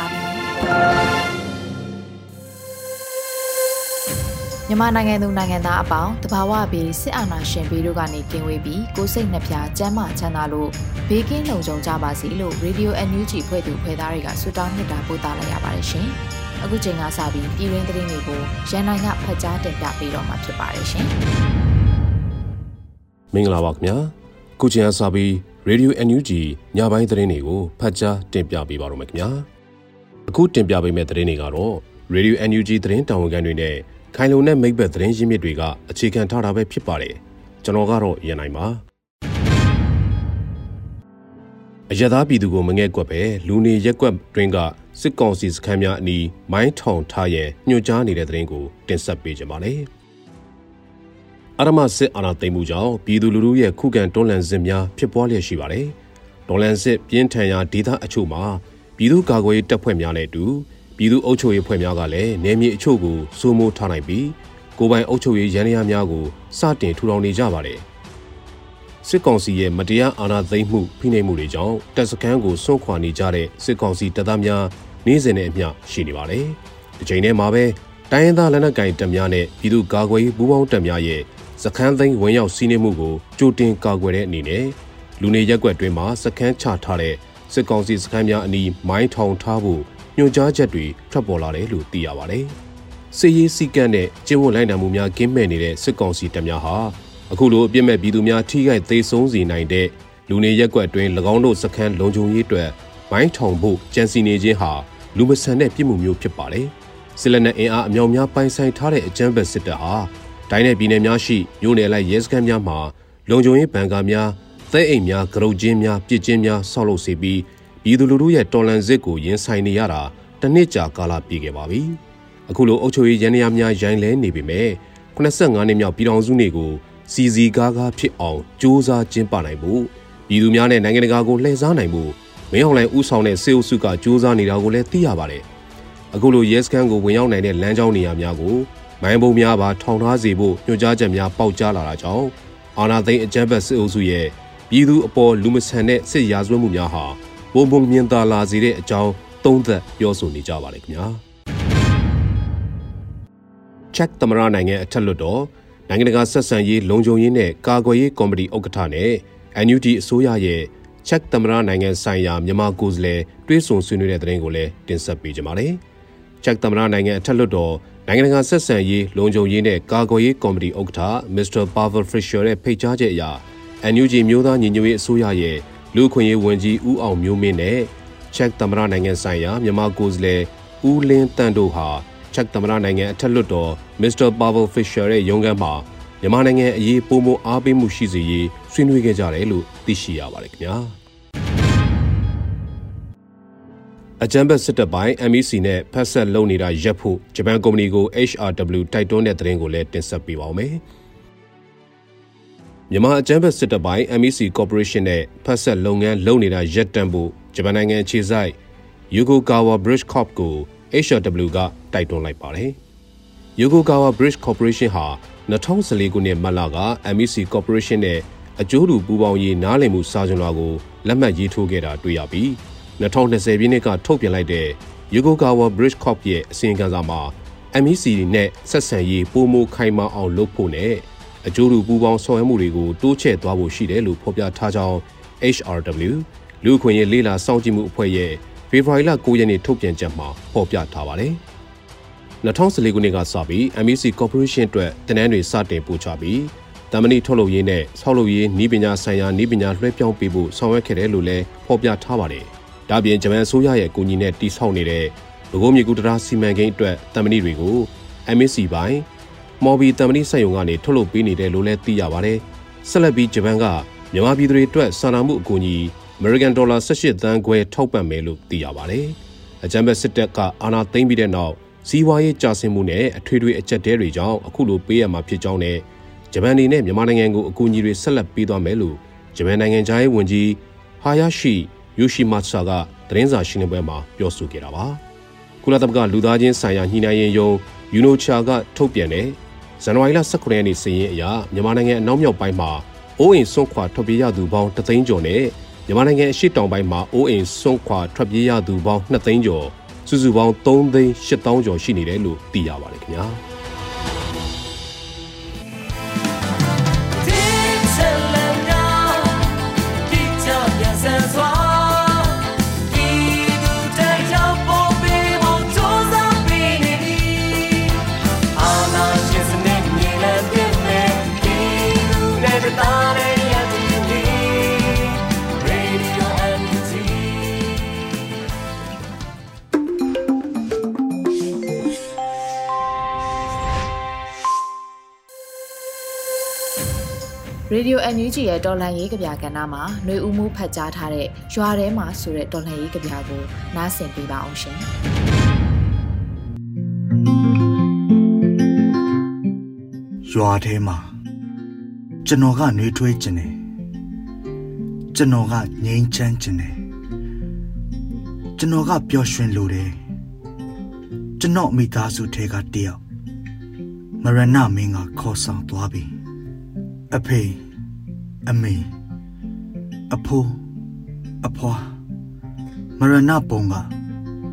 ါပြီ မြန်မာနိုင်ငံသူနိုင်ငံသားအပေါင်းတဘာဝပြီးစစ်အာဏာရှင်ပြည်တို့ကနေကင်းဝေးပြီးကိုစိတ်နှပြကျမ်းမာချမ်းသာလို့ဘေးကင်းလုံခြုံကြပါစေလို့ Radio NUG ဖွဲ့သူဖွဲ့သားတွေကဆုတောင်းမြတ်တာပို့သလာရပါတယ်ရှင်။အခုချိန်ကစပြီးပြည်တွင်းသတင်းတွေကိုရန်နိုင်ကဖတ်ကြားတင်ပြပေးတော့မှာဖြစ်ပါတယ်ရှင်။မင်္ဂလာပါခင်ဗျာ။ခုချိန်ကစပြီး Radio NUG ညပိုင်းသတင်းတွေကိုဖတ်ကြားတင်ပြပေးပါတော့မယ်ခင်ဗျာ။ အခုတင်ပြပေးမယ့်သတင်းတွေကတော့ Radio NUG သတင်းတာဝန်ခံတွေနဲ့ခိုင်လုံတဲ့မိဘသတင်းရင်းမြစ်တွေကအခြေခံထားတာပဲဖြစ်ပါတယ်ကျွန်တော်ကတော့ရန်နိုင်ပါအရသာပြည်သူကိုမငဲ့ကွက်ပဲလူနေရက်ကွက်တွင်းကစစ်ကောင်စီစခန်းများအနီးမိုင်းထောင်ထားရန်ညွှန်ကြားနေတဲ့သတင်းကိုတင်ဆက်ပေးကြပါမယ်အရမစစ်အာဏာသိမ်းမှုကြောင့်ပြည်သူလူထုရဲ့ခုခံတွန်းလှန်စစ်များဖြစ်ပွားလျက်ရှိပါတယ်။တွန်းလှန်စစ်ပြင်းထန်ရာဒေသအချို့မှာ ပြည်သူ့ကာကွယ်ရေးတပ်ဖွဲ့များနဲ့အတူပြည်သူ့အုပ်ချုပ်ရေးဖွဲ့များကလည်းနယ်မြေအချို့ကိုစိုးမိုးထားနိုင်ပြီးကိုပိုင်အုပ်ချုပ်ရေးရန်ရာများကိုစတင်ထူထောင်နေကြပါတယ်။စစ်ကောင်စီရဲ့မတရားအာဏာသိမ်းမှုဖိနှိပ်မှုတွေကြောင့်တပ်စခန်းကိုစွန့်ခွာနေကြတဲ့စစ်ကောင်စီတပ်သားများနေ့စဉ်နဲ့အမျှရှိနေပါတယ်။ဒီချိန်ထဲမှာပဲတိုင်းရင်းသားလက်နက်ကိုင်တပ်များနဲ့ပြည်သူ့ကာကွယ်ရေးပူးပေါင်းတပ်များရဲ့စခန်းသိမ်းဝင်ရောက်စီးနင်းမှုကိုကြိုတင်ကာကွယ်တဲ့အနေနဲ့လူနေရက်ွက်တွင်းမှာစခန်းချထားတဲ့ စစ်ကောင်စီစခန်းများအနီးမိုင်းထောင်ထားဖို့ညွှန်ကြားချက်တွေထွက်ပေါ်လာတယ်လို့သိရပါတယ်။စစ်ရေးစည်းကမ်းနဲ့ကျင့်ဝတ်လိုက်နာမှုများကင်းမဲ့နေတဲ့စစ်ကောင်စီတပ်များဟာအခုလိုအပြစ်မဲ့ပြည်သူများထိခိုက်သေးဆုံးစေနိုင်တဲ့လူနေရက်ွက်အတွင်း၎င်းတို့စခန်းလုံခြုံရေးအတွက်မိုင်းထောင်ဖို့ကြံစီနေခြင်းဟာလူမဆန်တဲ့ပြစ်မှုမျိုးဖြစ်ပါတယ်။စစ်လက်နက်အင်အားအမြောက်များပိုင်ဆိုင်ထားတဲ့အကြမ်းဖက်စစ်တပ်ဟာတိုင်းနယ်ပြည်နယ်များရှိမြို့နယ်လိုက်ရဲစခန်းများမှာလုံခြုံရေးဗန်ကာများ သဲအိမ်များကရုတ်ချင်းများပြစ်ချင်းများဆောက်လုပ်စေပြီးပြည်သူလူထုရဲ့တော်လှန်စစ်ကိုရင်ဆိုင်နေရတာတနစ်ကြာကာလပြည့်ခဲ့ပါပြီ။အခုလိုအုပ်ချုပ်ရေးရန်ရာများရိုင်းလဲနေပေမဲ့85နှစ်မြောက်ပြည်ထောင်စုနေ့ကိုစီစီကားကားဖြစ်အောင်စ조사ကျင်းပနိုင်ဖို့ပြည်သူများနဲ့နိုင်ငံတကာကိုလှည့်စားနိုင်ဖို့မင်းအောင်လှိုင်ဦးဆောင်တဲ့စေအုပ်စုကစ조사နေတာကိုလည်းသိရပါတယ်။အခုလိုရဲစခန်းကိုဝင်ရောက်နိုင်တဲ့လမ်းကြောင်းနေရာများကိုမိုင်းပုံများပါထောင်ထားစေဖို့ညွှန်ကြားချက်များပေါက်ကြားလာတာကြောင့်အာဏာသိမ်းအကြမ်းဖက်စစ်အုပ်စုရဲ့ ပြည်သူအပေါ်လူမဆန်တဲ့စစ်ရာဇဝတ်မှုများဟာပုံပုံမြင်သာလာစေတဲ့အကြောင်းသုံးသပ်ပြောဆိုနေကြပါလေခင်ဗျာချက်သမရနိုင်ငံအထက်လွှတ်တော်နိုင်ငံတကာဆက်ဆံရေးလုံခြုံရေးနဲ့ကာကွယ်ရေးကော်မတီဥက္ကဋ္ဌနဲ့ NUG အစိုးရရဲ့ချက်သမရနိုင်ငံဆိုင်ရာမြန်မာကိုယ်စားလှယ်တွဲဆုံဆွေးနွေးတဲ့တဲ့ရင်ကိုလည်းတင်ဆက်ပေးကြပါမယ်ချက်သမရနိုင်ငံအထက်လွှတ်တော်နိုင်ငံတကာဆက်ဆံရေးလုံခြုံရေးနဲ့ကာကွယ်ရေးကော်မတီဥက္ကဋ္ဌ Mr. Pavel Fisher ရဲ့ဖိတ်ကြားချက်အရ NUG မျိုးသားညီညွတ်ရေးအစိုးရရဲ့လူခွင့်ရေးဝန်ကြီးဦးအောင်မျိုးမင်းနဲ့ချက်သမရနိုင်ငံဆိုင်ရာမြန်မာကိုယ်စားလှယ်ဦးလင်းတန်တို့ဟာချက်သမရနိုင်ငံအထက်လွှတ်တော်မစ္စတာပါဗယ်ဖစ်ရှာရဲ့ရုံးခန်းမှာမြန်မာနိုင်ငံအရေးပုံမအားပေးမှုရှိစေရေးဆွေးနွေးခဲ့ကြတယ်လို့သိရှိရပါတယ်ခင်ဗျာအကြံဘက်စစ်တပ်ပိုင်း MEC နဲ့ဖက်ဆက်လုပ်နေတာရပ်ဖို့ဂျပန်ကုမ္ပဏီကို HRW တိုက်တွန်းတဲ့သတင်းကိုလည်းတင်ဆက်ပေးပါောင်းမယ်။ မြန်မာအကြမ်းဖက်စစ်တပ်ပိုင်း MEC Corporation နဲ့ဖက်ဆက်လုပ်ငန်းလုပ်နေတာရပ်တန့်ဖို့ဂျပန်နိုင်ငံခြေဆိုင် Yokogawa Bridge Corp ကို HRW ကတိုက်တွန်းလိုက်ပါတယ်။ Yokogawa Bridge Corporation ဟာ2014ခုနှစ်မတ်လက MEC Corporation နဲ့အကျိုးတူပူးပေါင်းရေးနားလည်မှုစာချုပ်လွှာကိုလက်မှတ်ရေးထိုးခဲ့တာတွေ့ရပြီး2020ပြည့်နှစ်ကထုတ်ပြန်လိုက်တဲ့ Yokogawa Bridge Corp ရဲ့အစီရင်ခံစာမှာ MEC နဲ့ဆက်ဆံရေးပိုမိုခိုင်မာအောင်လုပ်ဖို့နဲ့ အကျိုးတူပူးပေါင်းဆောင်ရွက်မှုတွေကိုတိုးချဲ့သွားဖို့ရှိတယ်လို့ဖော်ပြထားကြောင်း HRW လူခွင့်ရေးလေးလာစောင့်ကြည့်မှုအဖွဲ့ရဲ့ဖေဖော်ဝါရီလ9ရက်နေ့ထုတ်ပြန်ချက်မှာဖော်ပြထားပါတယ်။2014ခုနှစ်ကစပြီး MEC Corporation အတွက်တင်နန်းတွေစတင်ပို့ချပြီးတမဏိထုတ်လုပ်ရေးနဲ့ဆောက်လုပ်ရေးဤပညာဆိုင်ရာဤပညာလွှဲပြောင်းပေးဖို့ဆောင်ရွက်ခဲ့တယ်လို့လည်းဖော်ပြထားပါတယ်။ဒါပြင်ဂျပန်အစိုးရရဲ့အကူအညီနဲ့တည်ဆောက်နေတဲ့ဘကိုးမြေကူတရာစီမံကိန်းအတွက်တမဏိတွေကို MSC ပိုင်း မော်ဘီတမဏိစက်ရုံကနေထုတ်လုပ်ပေးနေတယ်လို့လည်းသိရပါတယ်။ဆက်လက်ပြီးဂျပန်ကမြန်မာပြည်သူတွေအတွက်စာနာမှုအကူအညီ American Dollar 18သန်းခွဲထောက်ပံ့မယ်လို့သိရပါတယ်။အကြံပေးစစ်တပ်ကအာဏာသိမ်းပြီးတဲ့နောက်စီးပွားရေးကျဆင်းမှုနဲ့အထွေထွေအကျပ်တဲတွေကြောင့်အခုလိုပေးရမှာဖြစ်ကြောင်းနဲ့ဂျပန်အနေနဲ့မြန်မာနိုင်ငံကိုအကူအညီတွေဆက်လက်ပေးသွားမယ်လို့ဂျပန်နိုင်ငံသားရေးဝန်ကြီးဟာယာရှိယိုရှိမတ်ဆာကသတင်းစာရှင်းလင်းပွဲမှာပြောဆိုခဲ့တာပါ။ကုလသမဂ္ဂလူသားချင်းဆိုင်ရာညှိနှိုင်းရေးယုံယူနိုချာကထုတ်ပြန်တဲ့ ဇန်နဝါရီလ18ရက်နေ့စီရင်အရမြန်မာနိုင်ငံအနောက်မြောက်ပိုင်းမှာအိုးအိမ်ဆွန့်ခွာထွက်ပြေးရသူပေါင်း3သိန်းကျော်နဲ့မြန်မာနိုင်ငံအရှေ့တောင်ပိုင်းမှာအိုးအိမ်ဆွန့်ခွာထွက်ပြေးရသူပေါင်း2သိန်းကျော်စုစုပေါင်း3သိန်း8တောင်းကျော်ရှိနေတယ်လို့သိရပါတယ်ခင်ဗျာ။ ရေဒီယို NUG ရဲ့တော်လန်ရေးကြပြကဏ္ဍမှာຫນွေဦးမှုဖတ်ကြားထားတဲ့ရွာထဲမှာဆိုတဲ့တော်လန်ရေးကြပြကိုနားဆင်ပေးပါအောင်ရှင်။ရွာထဲမှာကျွန်တော်ကနှွေးထွေးခြင်းတယ်။ကျွန်တော်ကငြိမ်းချမ်းခြင်းတယ်။ကျွန်တော်ကပျော်ရွှင်လိုတယ်။ကျွန်တော်မိသားစုထဲကတယောက်မရဏမင်းကခေါ်ဆောင်သွားပြီ။ အဖေအမေအဖိုးအဖွာမရဏပုံက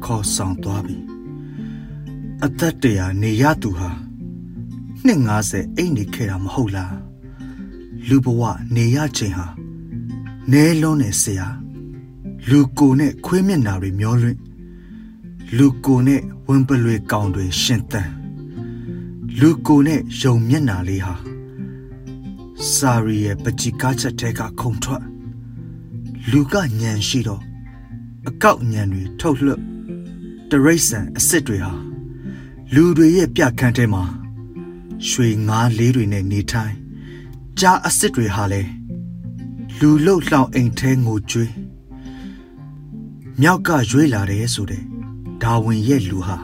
ခေါ်ဆောင်သွားပြီအသက်တရာနေရသူဟာနှစ်90အိတ်နေခဲ့တာမဟုတ်လားလူဘဝနေရချိန်ဟာနဲလုံးနဲ့ဆရာလူကိုနဲ့ခွေးမျက်နာတွေမျောလွင့်လူကိုနဲ့ဝင်းပလွေကောင်တွေရှင်သန်လူကိုနဲ့ယုံမျက်နာလေးဟာ စာရီရဲ့ပကြီကားချက်ထဲကခုံထွက်လူကညံရှိတော့အကောက်ညံတွေထုတ်လွှတ်တရိษံအစ်စ်တွေဟာလူတွေရဲ့ပြခန်းထဲမှာရွှေငါးလေးတွေနဲ့နေထိုင်ကြားအစ်စ်တွေဟာလဲလူလှုပ်လှောင်အိမ်ထဲငိုကြွေးမြောက်ကရွေးလာတယ်ဆိုတဲ့ဒါဝင်ရဲ့လူဟာ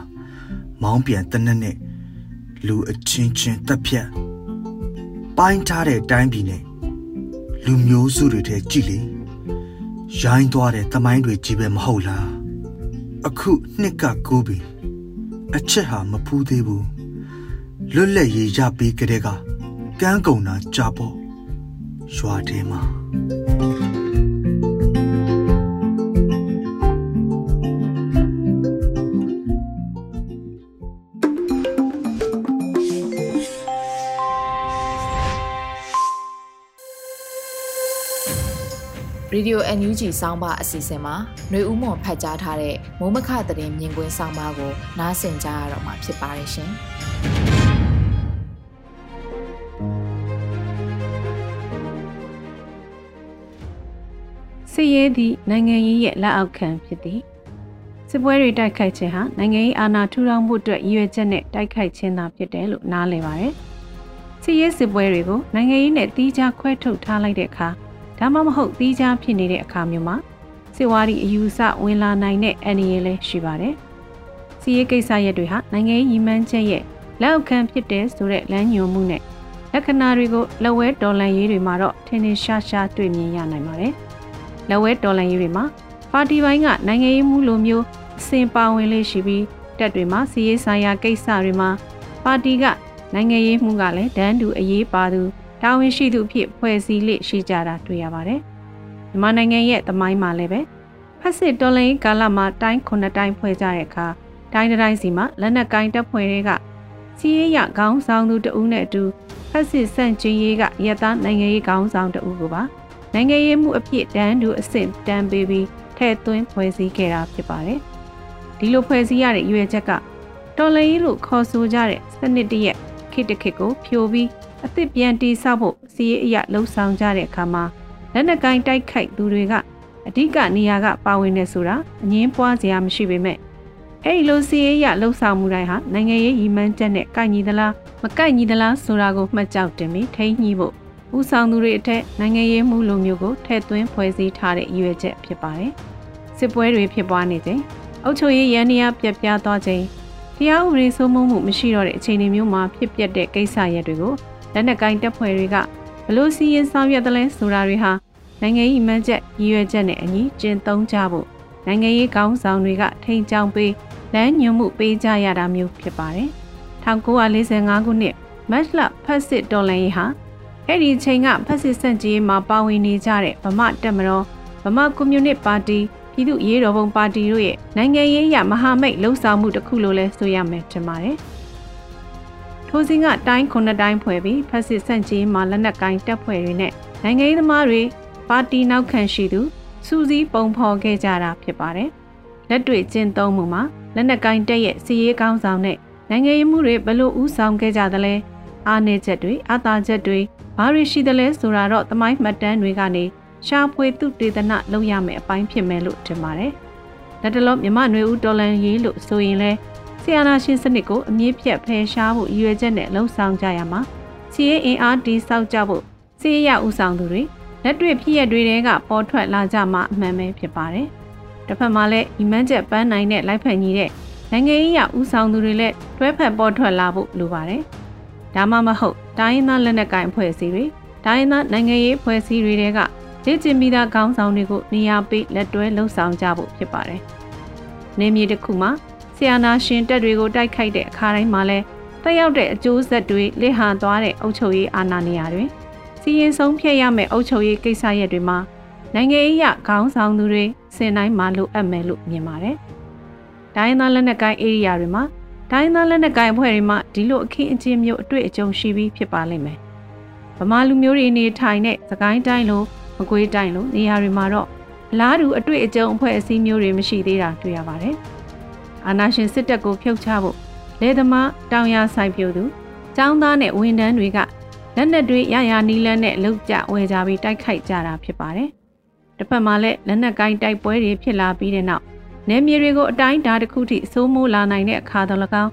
မောင်းပြန်တနက်နဲ့လူအချင်းချင်းတက်ဖြတ် ပိုင်းထားတဲ့တိုင်းပြည်နဲ့လူမျိုးစုတွေထဲကြည်လေရိုင်းသွားတဲ့သမိုင်းတွေကြီးပဲမဟုတ်လားအခုနှစ်ကကိုးပြီအချက်ဟာမဖူးသေးဘူးလွတ်လပ်ရေးရပြီးကလေးကကန်းကုံနာကြပေါ့ရွာထဲမှာ ရေဒီယို NUG စောင်းပါအစီအစဉ်မှာຫນွေဦးမွန်ဖတ်ကြားထားတဲ့မိုးမခသတင်းမြင်ကွင်းစောင်းပါကိုနားဆင်ကြရတော့မှာဖြစ်ပါတယ်ရှင်။စစ်ရေးသည့်နိုင်ငံရေးရဲ့လက်အောက်ခံဖြစ်သည်။စစ်ပွဲတွေတိုက်ခိုက်ခြင်းဟာနိုင်ငံရေးအာဏာထူထောင်မှုအတွက်ရည်ရွယ်ချက်နဲ့တိုက်ခိုက်ခြင်းသာဖြစ်တယ်လို့နားလည်ပါတယ်။စစ်ရေးစစ်ပွဲတွေကိုနိုင်ငံရေးနဲ့တီးခြားခွဲထုတ်ထားလိုက်တဲ့အခါ ဒါမှမဟုတ်သီးခြားဖြစ်နေတဲ့အခါမျိုးမှာစစ်ဝါဒီအယူဆဝင်လာနိုင်တဲ့အနေရလည်းရှိပါတယ်။စီးရေးကိစ္စရက်တွေဟာနိုင်ငံရေးရည်မှန်းချက်ရဲ့လက်အောက်ခံဖြစ်တဲ့ဆိုတဲ့လမ်းညွှန်မှုနဲ့လက္ခဏာတွေကိုလက်ဝဲဒေါ်လန်ရေးတွေမှာတော့ထင်ထင်ရှားရှားတွေ့မြင်ရနိုင်ပါတယ်။လက်ဝဲဒေါ်လန်ရေးတွေမှာပါတီပိုင်းကနိုင်ငံရေးမှုလိုမျိုးအစဉ်ပါဝင်လေးရှိပြီးတက်တွေမှာစီးရေးဆိုင်ရာကိစ္စတွေမှာပါတီကနိုင်ငံရေးမှုကလည်းဒန်းတူအရေးပါသူ တာဝန်ရှိသူအဖြစ်ဖွဲ့စည်းလက်ရှိကြတာတွေ့ရပါတယ်။မြန်မာနိုင်ငံရဲ့သမိုင်းမှာလည်းပဲဖက်စစ်တော်လိုင်းကာလမှာတိုင်းခုနှစ်တိုင်းဖွဲ့ကြတဲ့အခါတိုင်းတိုင်းစီမှာလက်နက်ကိုင်းတပ်ဖွဲ့တွေကစီးရဲရခေါင်းဆောင်သူတဦးနဲ့အတူဖက်စစ်ဆန့်ကျင်ရေးကရတနိုင်ငံရေးခေါင်းဆောင်တဦးကိုပါနိုင်ငံရေးမှုအဖြစ်တန်းတူအဆင့်တန်းပေးပြီးထည့်သွင်းဖွဲ့စည်းခဲ့တာဖြစ်ပါတယ်။ဒီလိုဖွဲ့စည်းရတဲ့ရွေချက်ကတော်လရင်လို့ခေါ်ဆိုကြတဲ့စနစ်တရက်ခိတခိကိုဖြိုပြီး အသစ်ပြန်တီးဆောက်ဖို့စီးရေးအရလှုံ့ဆော်ကြတဲ့အခါမှာလက်နက်ကိုင်းတိုက်ခိုက်သူတွေကအဓိကနေရာကပါဝင်နေဆိုတာအငင်းပွားစရာမရှိပေမဲ့အဲ့ဒီလိုစီးရေးရလှုံ့ဆော်မှုတိုင်းဟာနိုင်ငံရေးရည်မှန်းချက်နဲ့ကိုက်ညီသလားမကိုက်ညီသလားဆိုတာကိုမှတ်ကြောက်တင်ပြီးထိန်းညှိဖို့ဦးဆောင်သူတွေအထက်နိုင်ငံရေးမှုလိုမျိုးကိုထည့်သွင်းဖွဲ့စည်းထားတဲ့ရည်ရွယ်ချက်ဖြစ်ပါတယ်။စစ်ပွဲတွေဖြစ်ပွားနေချိန်အုပ်ချုပ်ရေးရန်နေရပြက်ပြားသွားချိန်တရားဥပဒေစိုးမိုးမှုမရှိတော့တဲ့အခြေအနေမျိုးမှာဖြစ်ပျက်တဲ့ကိစ္စရပ်တွေကို လက်နက်ကိုင်တပ်ဖွဲ့တွေကဘလို့စီရင်ဆောင်ရွက်တယ်လဲဆိုတာတွေဟာနိုင်ငံရေးမှန်းချက်ရည်ရွယ်ချက်နဲ့အညီကျင့်သုံးကြဖို့နိုင်ငံရေးကောင်းဆောင်တွေကထိန်ချောင်းပေးလမ်းညွှန်မှုပေးကြရတာမျိုးဖြစ်ပါတယ်။1945ခုနှစ်မတ်လဖက်စစ်တော်လှန်ရေးဟာအဲ့ဒီချိန်ကဖက်စစ်စန့်ကြီးမှာပါဝင်နေကြတဲ့ဗမာတက်မတော်ဗမာကွန်မြူနစ်ပါတီပြည်သူ့ရေးတော်ပုံပါတီတို့ရဲ့နိုင်ငံရေးရမဟာမိတ်လှုပ်ဆောင်မှုတစ်ခုလို့လဲဆိုရမယ်ထင်ပါတယ်။ ထိုစဉ်ကတိုင်းခုနှစ်တိုင်းဖွဲ့ပြီးဖက်စစ်စန့်ကြီးမှာလက်နက်ကိုင်းတပ်ဖွဲ့တွေနဲ့နိုင်ငံရေးသမားတွေပါတီနောက်ခံရှိသူစူးစီးပုံဖော်ခဲ့ကြတာဖြစ်ပါတယ်။လက်တွေ့ကျင့်သုံးမှုမှာလက်နက်ကိုင်းတပ်ရဲ့စီရေးကောင်းဆောင်နဲ့နိုင်ငံရေးမှုတွေဘလို့ဥဆောင်ခဲ့ကြသလဲအားနည်းချက်တွေအသာချက်တွေဘာတွေရှိသလဲဆိုတာတော့သမိုင်းမှတ်တမ်းတွေကနေရှားဖွေသူတေသနလုပ်ရမယ်အပိုင်းဖြစ်မယ်လို့ထင်ပါတယ်။လက်တလုံးမြမနွေဦးတော်လန်ရေးလို့ဆိုရင်လဲ ဆီယနာရှင်စနစ်ကိုအမြင့်ဖြတ်ဖယ်ရှားဖို့ရည်ရွယ်ချက်နဲ့လှုံ့ဆော်ကြရမှာစီးအင်အားတီဆောက်ကြဖို့စီးရဥဆောင်သူတွေလက်တွေ့ဖြစ်ရတွေကပေါ်ထွက်လာကြမှာအမှန်ပဲဖြစ်ပါတယ်။တစ်ဖက်မှာလည်းအီမန်ချက်ပန်းနိုင်တဲ့လိုက်ဖက်ညီတဲ့နိုင်ငံရေးရဥဆောင်သူတွေလည်းတွဲဖက်ပေါ်ထွက်လာဖို့လိုပါတယ်။ဒါမှမဟုတ်တိုင်းရင်းသားလက်နက်ကိုင်အဖွဲ့အစည်းတွေတိုင်းရင်းသားနိုင်ငံရေးအဖွဲ့အစည်းတွေတဲကလေ့ကျင့်ပြီးသားခေါင်းဆောင်တွေကိုနေရာပေးလက်တွဲလှုပ်ဆောင်ကြဖို့ဖြစ်ပါတယ်။နေမြေတစ်ခုမှာ ဆီယနာရှင်တက်တွေကိုတိုက်ခိုက်တဲ့အခါတိုင်းမှာလဲတက်ရောက်တဲ့အကျိုးဆက်တွေလိဟန်သွားတဲ့အုပ်ချုပ်ရေးအာဏာနေရာတွေစီရင်ဆုံးဖြတ်ရမယ့်အုပ်ချုပ်ရေးကိစ္စရပ်တွေမှာနိုင်ငံရေးရခေါင်းဆောင်သူတွေစင်တိုင်းမှာလိုအပ်မယ်လို့မြင်ပါတယ်။ဒိုင်းသားလက်နက်ကိုင်းဧရိယာတွေမှာဒိုင်းသားလက်နက်ကိုင်အဖွဲ့တွေမှာဒီလိုအခင်းအကျင်းမျိုးအတွေ့အကြုံရှိပြီးဖြစ်ပါလိမ့်မယ်။ဗမာလူမျိုးတွေနေထိုင်တဲ့သကိုင်းတိုင်းလိုမကွေးတိုင်းလိုနေရာတွေမှာတော့အလားတူအတွေ့အကြုံအဖွဲ့အစည်းမျိုးတွေမရှိသေးတာတွေ့ရပါတယ်။ အာနာရှင်စစ်တပ်ကိုဖျောက်ချဖို့လေသမားတောင်ရဆိုင်ပြိုသူចောင်းသားနဲ့ဝန်ထမ်းတွေကလက်နက်တွေရရနီးလန်းနဲ့လှုပ်ကြဝယ်ကြပြီးတိုက်ခိုက်ကြတာဖြစ်ပါတယ်။တစ်ဖက်မှာလည်းလက်နက်ကိုင်းတိုက်ပွဲတွေဖြစ်လာပြီးတဲ့နောက်နယ်မြေတွေကိုအတိုင်းဓာတ်တစ်ခုထိစိုးမိုးလာနိုင်တဲ့အခါတော်၎င်း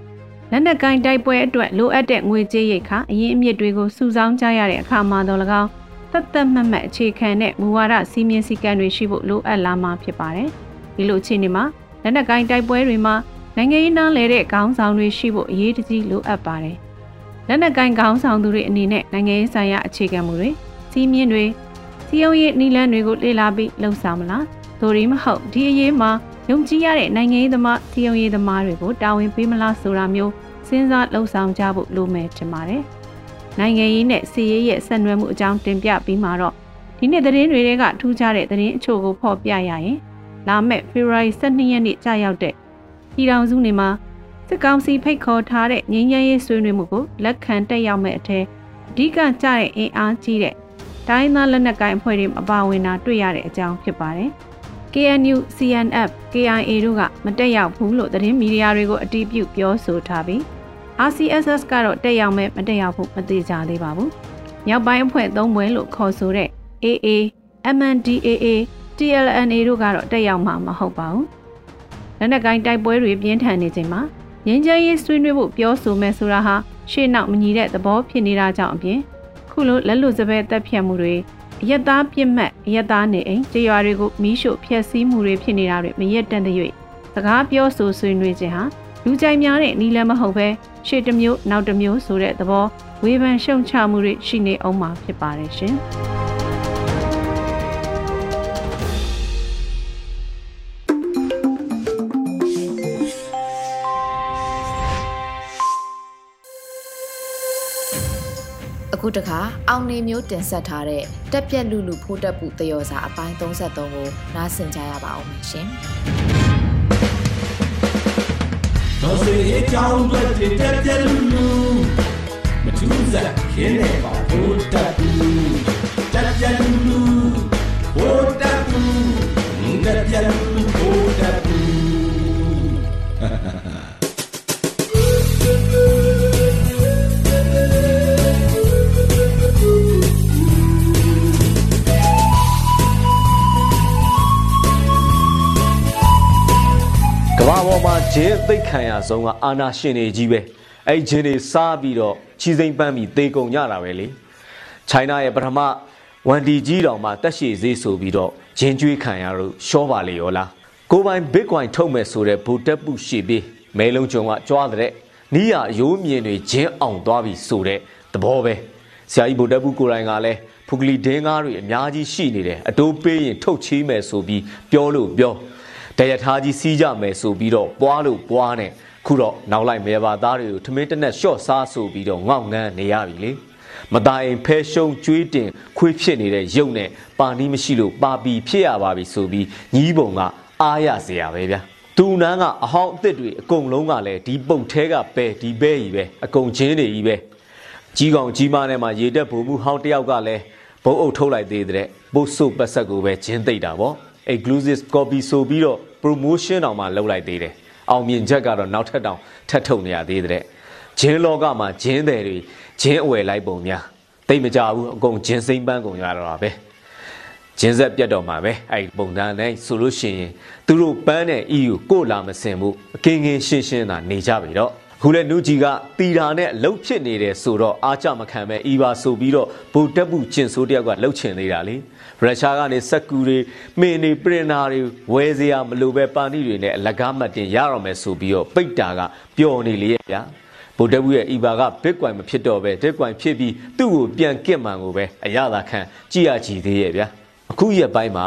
လက်နက်ကိုင်းတိုက်ပွဲအတွက်လိုအပ်တဲ့ငွေကြေးရိတ်ခါအရင်အမြစ်တွေကိုစုဆောင်းကြရတဲ့အခါမှာတော်၎င်းသက်သက်မှတ်မှတ်အခြေခံတဲ့မူဝါဒစီမင်းစည်းကမ်းတွေရှိဖို့လိုအပ်လာမှာဖြစ်ပါတယ်။ဒီလိုအခြေအနေမှာ လက်နက်ကိုင်းတိုက်ပွဲတွေမှာနိုင်ငံရေးနားလဲတဲ့ခေါင်းဆောင်တွေရှိဖို့အရေးတကြီးလိုအပ်ပါတယ်။လက်နက်ကိုင်းခေါင်းဆောင်သူတွေအနေနဲ့နိုင်ငံရေးဆိုင်ရာအခြေခံမှုတွေစီးမြင့်တွေစီယုံရေးနီလန်းတွေကိုလေ့လာပြီးလှုံ့ဆော်မလား။သို့ရီမဟုတ်ဒီအရေးမှာယုံကြည်ရတဲ့နိုင်ငံရေးသမားစီယုံရေးသမားတွေကိုတာဝန်ပေးမလားဆိုတာမျိုးစဉ်းစားလှုံ့ဆော်ကြဖို့လိုမယ်ထင်ပါတယ်။နိုင်ငံရေးနဲ့စီးရေးရဲ့ဆက်နွယ်မှုအကြောင်းတင်ပြပြီးမှာတော့ဒီနေ့သတင်းတွေကထူးခြားတဲ့သတင်းအချို့ကိုဖော်ပြရရင် လာမယ့်ဖေဖော်ဝါရီ12ရက်နေ့ကြာရောက်တဲ့ပြည်ထောင်စုနေမှာစစ်ကောင်စီဖိတ်ခေါ်ထားတဲ့ငြိမ်းချမ်းရေးဆွေးနွေးမှုကိုလက်ခံတက်ရောက်မဲ့အထက်အဓိကကျတဲ့အင်အားကြီးတဲ့တိုင်းသားလက်နက်ကိုင်အဖွဲ့တွေအပါဝင်တာတွေ့ရတဲ့အကြောင်းဖြစ်ပါတယ်။ KNU CNF KIA တို့ကမတက်ရောက်ဘူးလို့သတင်းမီဒီယာတွေကိုအတည်ပြုပြောဆိုထားပြီး RCSS ကတော့တက်ရောက်မဲ့မတက်ရောက်ဖို့မသေးကြသေးပါဘူး။မြောက်ပိုင်းအဖွဲ့သုံးဘွဲလို့ခေါ်ဆိုတဲ့ AA, MNDAA, TLNA တို့ကတော့တက်ရောက်မှာမဟုတ်ပါဘူး။လက်နက်ကိုင်းတိုက်ပွဲတွေပြင်းထန်နေချိန်မှာငင်းချမ်းရေးဆွေးနွေးဖို့ပြောဆိုမဲ့ဆိုတာဟာရှေ့နောက်မညီတဲ့သဘောဖြစ်နေတာကြောင့်အပြင်ခုလိုလက်လွတ်စပယ်တက်ဖြတ်မှုတွေအယက်သားပြစ်မှတ်အယက်သားနေအိမ်ကြေးရွာတွေကိုမီးရှို့ဖျက်ဆီးမှုတွေဖြစ်နေတာတွေမရက်တန်တဲ့၍စကားပြောဆိုဆွေးနွေးခြင်းဟာလူကြိုက်များတဲ့နီးလည်းမဟုတ်ပဲရှေ့တစ်မျိုးနောက်တစ်မျိုးဆိုတဲ့သဘောဝေဖန်ရှုံချမှုတွေရှိနေအောင်မှာဖြစ်ပါတယ်ရှင် အခုတခါအောင်နေမျိုးတင်ဆက်ထားတဲ့တက်ပြက်လူလူဖိုးတက်ပူတယောစာအပိုင်း33ကိုနားဆင်ကြရပါအောင်ရှင်။တော့စေအကြောင်းအတွက်တက်ပြက်လူလူမထူးစားခင်းနေပါဖိုးတက်ပူတက်ပြက်လူလူဖိုးတက်ပူတက်ပြက်လူလူဖိုးတက်ပူ ဂျင်းသိတ်ခံရဆုံးကအာနာရှင်တွေကြီးပဲအဲ့ဂျင်းတွေစားပြီးတော့ချီစိမ့်ပန်းပြီးသေကုန်ကြတာပဲလေချိုင်းနာရဲ့ပထမဝန်ဒီကြီးတောင်မှတက်ရှိသေးဆိုပြီးတော့ဂျင်းကျွေးခံရလို့ရှောပါလေရောလားကိုပိုင် Bitcoin ထုတ်မယ်ဆိုတဲ့ဘူတက်ပုရှိပြီးမဲလုံးကျုံကကြွားတဲ့နီးရရိုးမြင်တွေဂျင်းအောင်သွားပြီဆိုတဲ့သဘောပဲဆရာကြီးဘူတက်ပုကိုယ်တိုင်ကလည်းဖူကလီဒင်းကားတွေအများကြီးရှိနေတယ်အတိုးပေးရင်ထုတ်ချေးမယ်ဆိုပြီးပြောလို့ပြော တရထားကြီးစီးကြမယ်ဆိုပြီးတော့ပွားလို့ပွားနဲ့ခုတော့နောက်လိုက်မဲပါသားတွေကိုထမင်းတနက်လျှော့စားဆိုပြီးတော့ငေါက်ငန်းနေရပြီလေမตายအိမ်ဖဲရှုံကျွေးတင်ခွေးဖြစ်နေတဲ့ရုပ်နဲ့ပါနီးမရှိလို့ပါပီဖြစ်ရပါပြီဆိုပြီးညီးပုံကအားရเสียပဲဗျာသူနန်းကအဟောင်းအစ်စ်တွေအကုန်လုံးကလည်းဒီပုတ်သေးကပဲဒီပဲကြီးပဲအကုန်ချင်းတွေကြီးပဲကြီးကောင်ကြီးမနဲ့မှရေတက်ဖို့မှုဟောင်းတယောက်ကလည်းဘုံအုပ်ထုတ်လိုက်သေးတဲ့ပို့ဆုပ်ပတ်ဆက်ကိုပဲဂျင်းသိပ်တာပေါ့ exclusive copy ဆိုပြီးတော့ promotion တောင်မှလုပ်လိုက်သေးတယ်အောင်မြင်ချက်ကတော့နောက်ထပ်တောင်ထပ်ထုတ်နေရသေးတဲ့ဂျင်းလောကမှာဂျင်းတယ်တွေဂျင်းအဝယ်လိုက်ပုံများတိတ်မကြဘူးအကုန်ဂျင်းစိမ့်ပန်းကုန်ကြတော့တာပဲဂျင်းဆက်ပြတ်တော့မှာပဲအဲ့ပုံစံနဲ့ဆိုလို့ရှိရင်သူတို့ပန်းတဲ့ EU ကိုလာမစင်ဘူးအကင်းကင်းရှင်းရှင်းသာနေကြပြီတော့ခုလဲနူဂျီကတီတာနဲ့အလုတ်ဖြစ်နေတယ်ဆိုတော့အားကြမခံပဲအီပါဆိုပြီးတော့ဗိုလ်တက်မှုကျင်ဆိုးတယောက်ကလှုပ်ချင်သေးတာလေ ရုရှားကနေစက်ကူတွေမင်းတွေပရင်နာတွေဝယ်စရာမလိုပဲပါဏိတွေနဲ့အလကားမှတ်တင်ရတော့မယ်ဆိုပြီးတော့ပိတ်တာကပျော်နေလေရဲ့ဗျာဗိုလ်တက်မှုရဲ့အီပါက Bitcoin မဖြစ်တော့ပဲ Bitcoin ဖြစ်ပြီးသူ့ကိုပြန်ကစ်မှန်ကိုပဲအရသာခံကြည့်ရကြည့်သေးရဲ့ဗျာအခုရက်ပိုင်းမှာ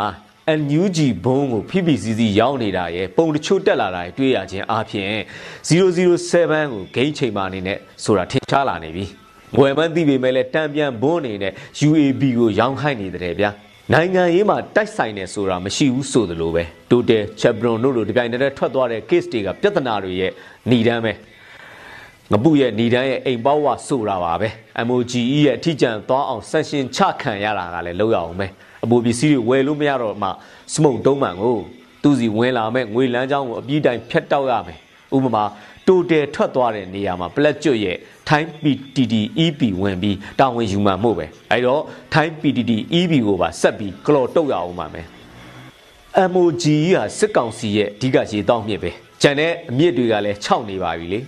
NUG ဘုံကို PPCC ရောက်နေတာရယ်ပုံတချို့တက်လာတာတွေ့ရခြင်းအပြင်007ကိုဂိမ်းချိန်မာအနေနဲ့ဆိုတာထင်ရှားလာနေပြီငွေမှန်းသိပေမဲ့လည်းတံပြန်ဘုံအနေနဲ့ UAB ကိုရောင်းခိုင်းနေတဲ့ဗျာ နိုင်ငံရေးမှာတိုက်ဆိုင်နေဆိုတာမရှိဘူးဆိုသလိုပဲတိုတယ်ချက်ဘရွန်တို့လိုဒီပြိုင်တည်းထွက်သွားတဲ့ case တွေကပြဿနာတွေရဲ့ဏီတန်းပဲငပုရဲ့ဏီတန်းရဲ့အိမ်ပေါဝါဆိုတာပါပဲ MOGE ရဲ့အထီးကျန်သွားအောင်ဆန်ရှင်ချခံရတာကလည်းလောက်ရအောင်ပဲအပိုပစ္စည်းတွေဝယ်လို့မရတော့မှစမုံတုံးမှန်ကိုသူစီဝင်လာမဲ့ငွေလမ်းကြောင်းကိုအပြီးတိုင်ဖျက်တောက်ရမယ်ဥပမာ တိုတယ်ထွက်သွားတဲ့နေရာမှာပလက်ကျွတ်ရဲ့ထိုင်း PTT EP ဝင်ပြီးတာဝန်ယူမှမို့ပဲအဲတော့ထိုင်း PTT EP ကိုပါဆက်ပြီးကလော်တုတ်ရအောင်ပါမယ် MOG ကစစ်ကောင်စီရဲ့အဓိကရေတောင်းမြစ်ပဲဂျန်တဲ့အမြစ်တွေကလည်းခြောက်နေပါပြီလေ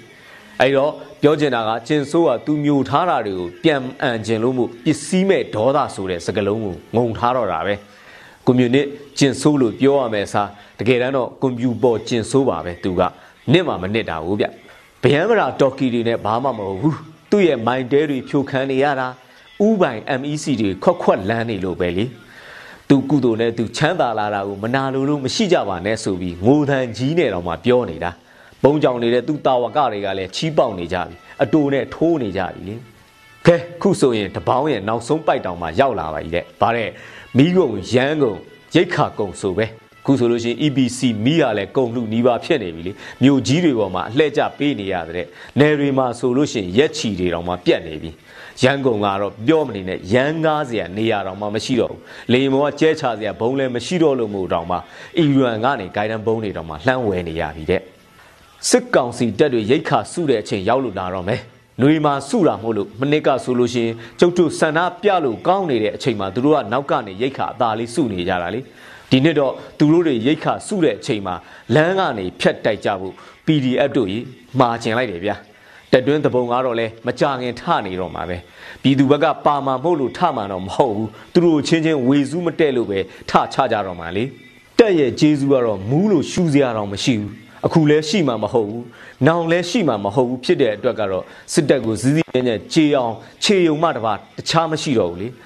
အဲတော့ပြောချင်တာကကျင်ဆိုးကသူမျိုးထားတာတွေကိုပြန်အံကျင်လို့မှုပစ္စည်းမဲ့ဒေါသဆိုတဲ့စကားလုံးကိုငုံထားတော့တာပဲကွန်မြူနစ်ကျင်ဆိုးလို့ပြောရမယ်စားတကယ်တမ်းတော့ကွန်ပျူပေါ်ကျင်ဆိုးပါပဲသူက နစ်မှမနစ်တာဘူးဗျဗျမ်းမရာတော်ကီတွေနဲ့ဘာမှမဟုတ်ဘူးသူ့ရဲ့မိုင်တဲတွေဖြိုခန်းနေရတာဥပိုင် MEC တွေခွက်ခွက်လန်းနေလို့ပဲလေသူကုသိုလ်နဲ့သူချမ်းသာလာတာကိုမနာလိုလို့မရှိကြပါနဲ့ဆိုပြီးငိုတန်ကြီးနဲ့တော့မှပြောနေတာဘုံကြောင်နေတဲ့သူတာဝကတွေကလည်းချီးပေါက်နေကြပြီအတူနဲ့ထိုးနေကြပြီလေကဲခုဆိုရင်တပေါင်းရဲ့နောက်ဆုံးပိုက်တောင်မှရောက်လာပါပြီတဲ့ဗါတဲ့မိကုံရမ်းကုံရိတ်ခါကုံဆိုပဲ ခုဆိုလို့ရှိရင် EBC မိရလဲကုံလူနီးပါဖြစ်နေပြီလေမြို့ကြီးတွေပေါ်မှာအလှည့်ကျပေးနေရတဲ့နယ်တွေမှာဆိုလို့ရှိရင်ရက်ချီတွေတောင်မှပြတ်နေပြီရန်ကုန်ကတော့ပြောမနေနဲ့ရန်ကားစရာနေရာတောင်မှမရှိတော့ဘူးလေမောကကျဲချစရာဘုံလည်းမရှိတော့လို့မို့တောင်မှအီရန်ကနေဂိုင်ဒန်ဘုံတွေတောင်မှလှမ်းဝဲနေရပြီတဲ့စစ်ကောင်စီတပ်တွေရိတ်ခါစုတဲ့အချိန်ရောက်လို့လာတော့မယ်။နှွေမှာစုတာမဟုတ်လို့မနစ်ကဆိုလို့ရှိရင်ကျုပ်တို့ဆန္ဒပြလို့ကောင်းနေတဲ့အချိန်မှာသူတို့ကနောက်ကနေရိတ်ခါအသာလေးစုနေကြတာလေ။ ဒီနှစ်တော့သူတို့တွေရိတ်ခါစုတဲ့အချိန်မှာလမ်းကနေဖြတ်တိုက်ကြဖို့ PDF တို့ကြီးမှာကျင်လိုက်တယ်ဗျာ။တက်တွင်းတပုံကတော့လဲမကြခင်ထနေတော့မှာပဲပြည်သူဘက်ကပါမှာမဟုတ်လို့ထမှာတော့မဟုတ်ဘူးသူတို့ချင်းချင်းဝေစုမတက်လို့ပဲထချကြတော့မှာလေတက်ရဲ့ဂျေဇူးကတော့မူးလို့ရှူစရာတော့မရှိဘူးအခုလဲရှိမှာမဟုတ်ဘူး။နောင်လဲရှိမှာမဟုတ်ဘူးဖြစ်တဲ့အတွက်ကတော့စစ်တပ်ကိုစည်းစည်းနဲ့ကြေအောင်ခြေယုံမှတပါတခြားမရှိတော့ဘူးလေ။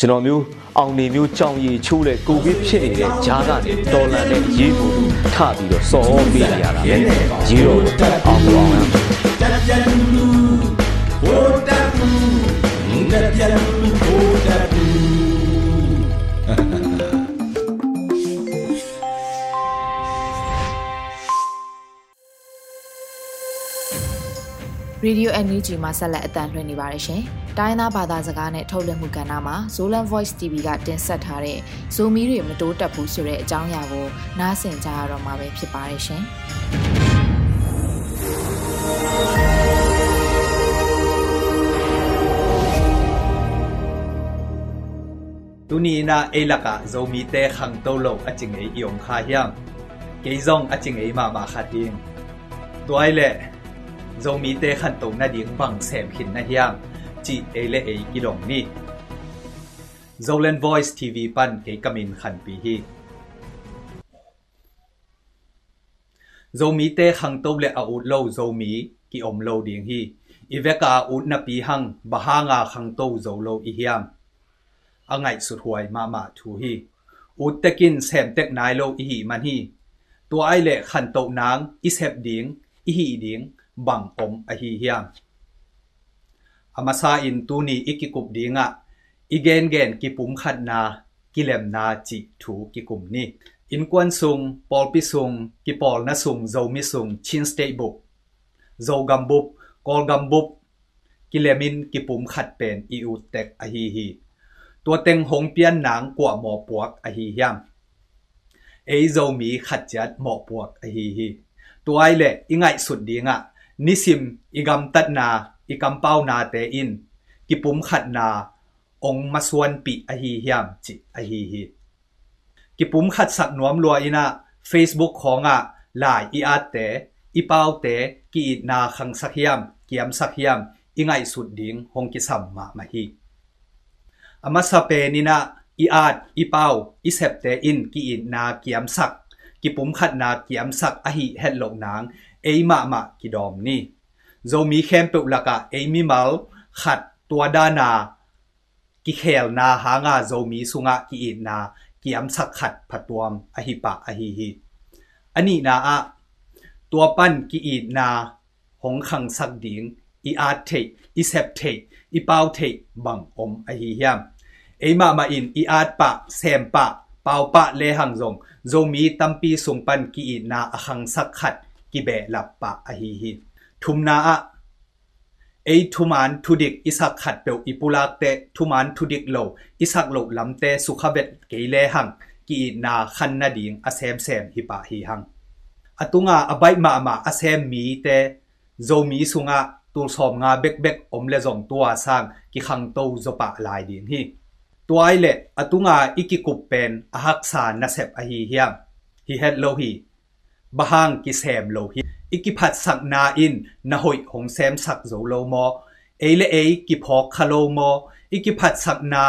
ကျွန်တော်မျိုးအောင်နေမျိုးကြောင်ရည်ချိုးတဲ့ကိုဗစ်ဖြစ်နေတဲ့ဂျားကနေတော်လန်တဲ့ရေးဖို့ထပြီးတော့စော်ပေးရတာပဲ။ရေးတော့အောင်အောင် Radio NUG မှာဆက်လက်အသံလွှင့်နေပါတယ်ရှင်။တိုင်းသားဘာသာစကားနဲ့ထုတ်လွှင့်မှုကဏ္ဍမှာ Zolan Voice TV ကတင်ဆက်ထားတဲ့ Zomi တွေမတိုးတက်ဘူးဆိုတဲ့အကြောင်းအရာကိုနားဆင်ကြရတော့မှာပဲဖြစ်ပါတယ်ရှင်။ตุนีนาเอลักะ zomi เตขังโตโลอจิงเอยองคายังเกยซองอจิงเอมามาคาดิงตัวไอเล โจมีเตขันตงนาดีงบังเสมขินนาเฮียงจีเอเลเอกิดงนี่โจเลน Voice TV ปั้นเกกมินขันปีฮีโจมีเตขังโตเลอาอุดโลโจมีกิอมโลเดียงฮีอีเวกาอุดนาปีหังบะฮางาขังโตโจโลอีเฮียงอังไงสุดหวยมามาทูฮีอุดเตกินแสมเตกนายโลอีฮีมันฮีตัวไอเละขันโตนางอิเซบเดียงอีฮีเดียง bang om a hi hiam amasa in tu ni ikikup dinga igen gen ki pum khat na ki lem na chi thu ki kum ni in kwan sung pol pi sung ki pol na sung zo mi sung chin state book zo gam bup kol gam bup ki lemin ki pum khat pen i u tek a hi hi ตัวเต็งหงเปียนหนังกว่าหมอปวกอหิยามเอโซมีขัดจัดหมอปวกอหิฮีตัวไอเละอิงไงสุดดีงะ นิสิมอีกำตัดนาอีกำเป้านาเตอินกิปุมขัดนาองมาส่วนปิอหิเหียมจิอหิฮิกิปุมขัดสักหนวมลัวอินะ Facebook ของอะหลายอีอาเตอีเป้าเตกิอินาขังสักเหียมเกียมสักเหียมอีไงสุดดิ้งหงกิสัมมามาฮิอามัสสะเปนินะอีอาดอีเป้าอีเซพเตอินกีนาเกียมสักกิปุมขัดนาเกียมสักอหีเฮ็ดหลงนาง เอ้มามากิดอมนี่ zo mi khem pe ulaka e mi mal khat tua da na ki khel na ha nga zo mi sunga ki in na ki am sak khat phatuam a hi pa a hi hi ani na a tua pan ki in na hong khang sak ding i a te i sep te i pau te bang om a hi hiam e ma ma in i a pa sem pa pau pa le hang zong zo mi tampi sung pan ki in na a khang sak khat ดิงอีอาเทอีเซปเทอีเปาเทบังอมอหิยามเอมามาอินอีอาปะปะเปาปะเลหังซงโจมีตัมปีสุงปันกีอีนาอขังสักขัดกิเบลับปะอหิหิทุมนาอะเอทุมานทุดิกอิสักขัดเปียวอิปุลักเตทุมานทุดิกโลอิสักโลลำเตสุขเบ็ดเกเลหังกีนาขันนาดิงอเซมเซมฮิปะฮิหังอตุงาอบายมามาอเซมมีเตโจมีสุงาตูสอมงาเบกเบกอมเลจงตัวสังกิขังโตจปะลายดินฮีตัวไอเลอตุงาอิกิกุปเป็นอหักษานาเซบอฮีเฮียมฮิเฮดโลฮี บะฮังกิเซมโลฮี ikiphat sak na in na hoi hong sem sak zo lo mo eile e ki phok khalo mo ikiphat sak na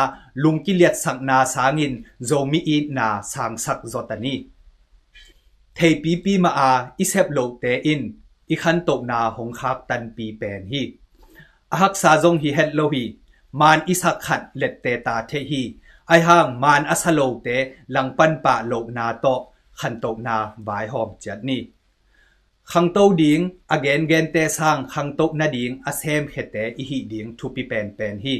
lungki liat sak na sangin zo mi i na sang sak zotani thei pi pi ma a isep lo te in i khan to na hong khak tan pi pen hi ahak sa zong hi het lo hi man isak khat let te ta the hi ai hang man asalo te langpan pa lo na to khan to na vai hom chat ni ขังโตดิงอเกนเกนเตสังขังโตนาดิงอาเซมเขเตอิหิดิงทุปิเป็นเป็นฮี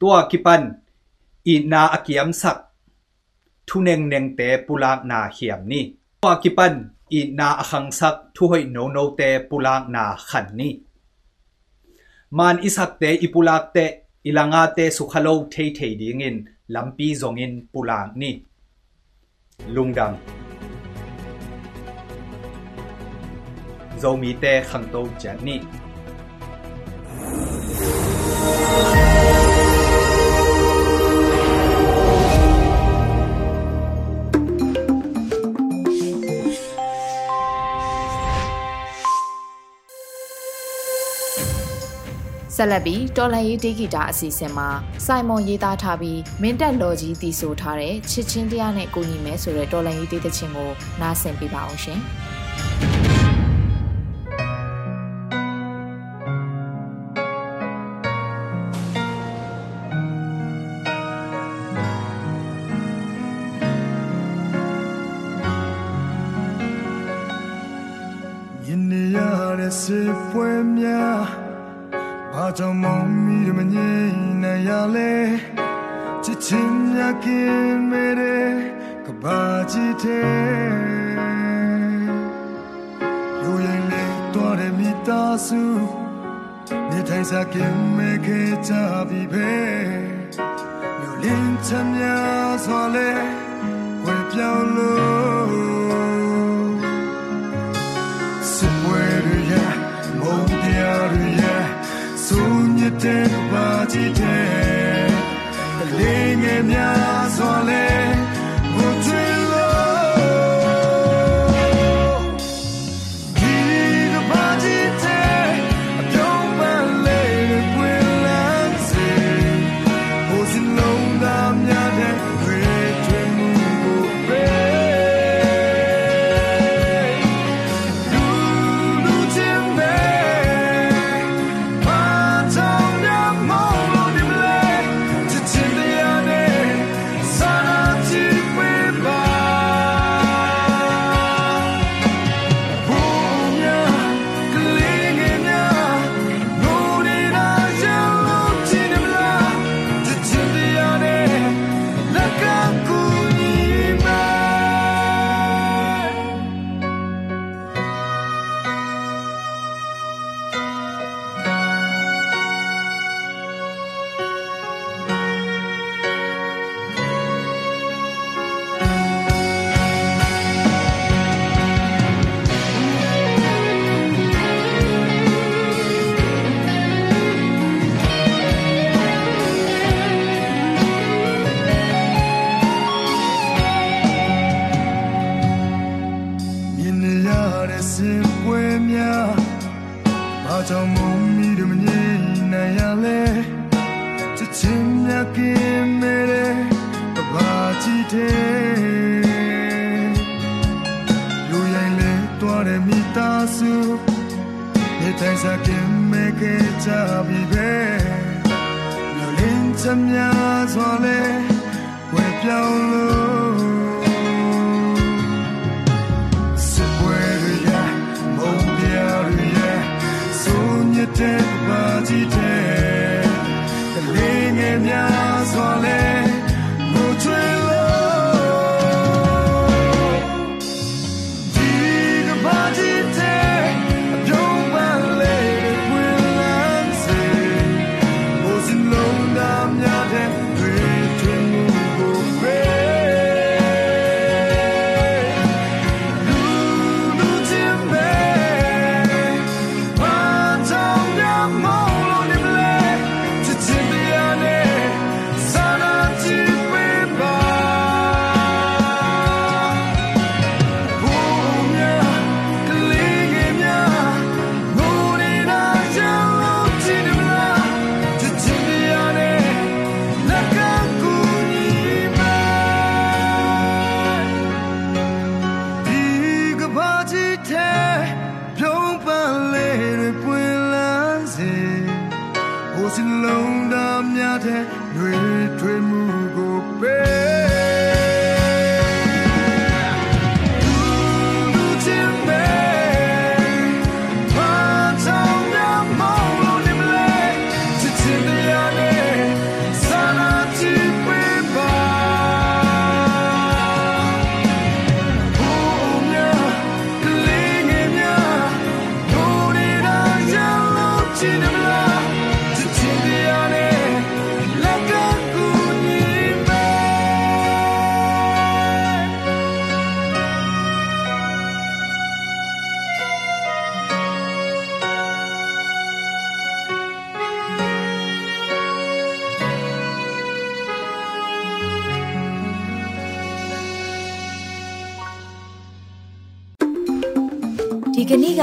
ตัวกิปันอีนาอกิยมสักทุเนงเนงเตปุลางนาเขียมนี่ตัวกิปันอีนาอขังสักทุหอยโนโนเตปุลางนาขันนี่มันอิสักเตอิปุลากเตอิลังอาเตสุขโลเทเทดิงินลำปีจงินปุลางนี่ Lungdam. Zomite Khantau Chani ဆက်လက်ပြီးတော်လန်ရေးတေဂီတာအစီအစဉ်မှာစိုင်မွန်ရေးသားထားပြီးမင်းတက်လော်ကြီးတည်ဆိုထားတဲ့ချစ်ချင်းတရားနဲ့ကိုညီမဲဆိုတဲ့တော်လန်ရေးတေးသချင်းကိုနားဆင်ပြပါအောင်ရှင်။စစ်ပွဲများ ဘာကြောင့်မောင်မီမငြိမ်နိုင်ရလဲချစ်ချင်းများကင်းမဲတဲ့ကဘာကြီးတဲ့လူရင်လေးတော်တဲ့မိသားစုနေထိုင်စားကင်းမဲခဲ့ကြပြီပဲလူလင်းချမ်းများစွာလဲဝေပြောင်းလို့ တဲ့ဘာကြည့်တဲ့လေးငယ်များစွာလဲ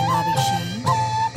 ။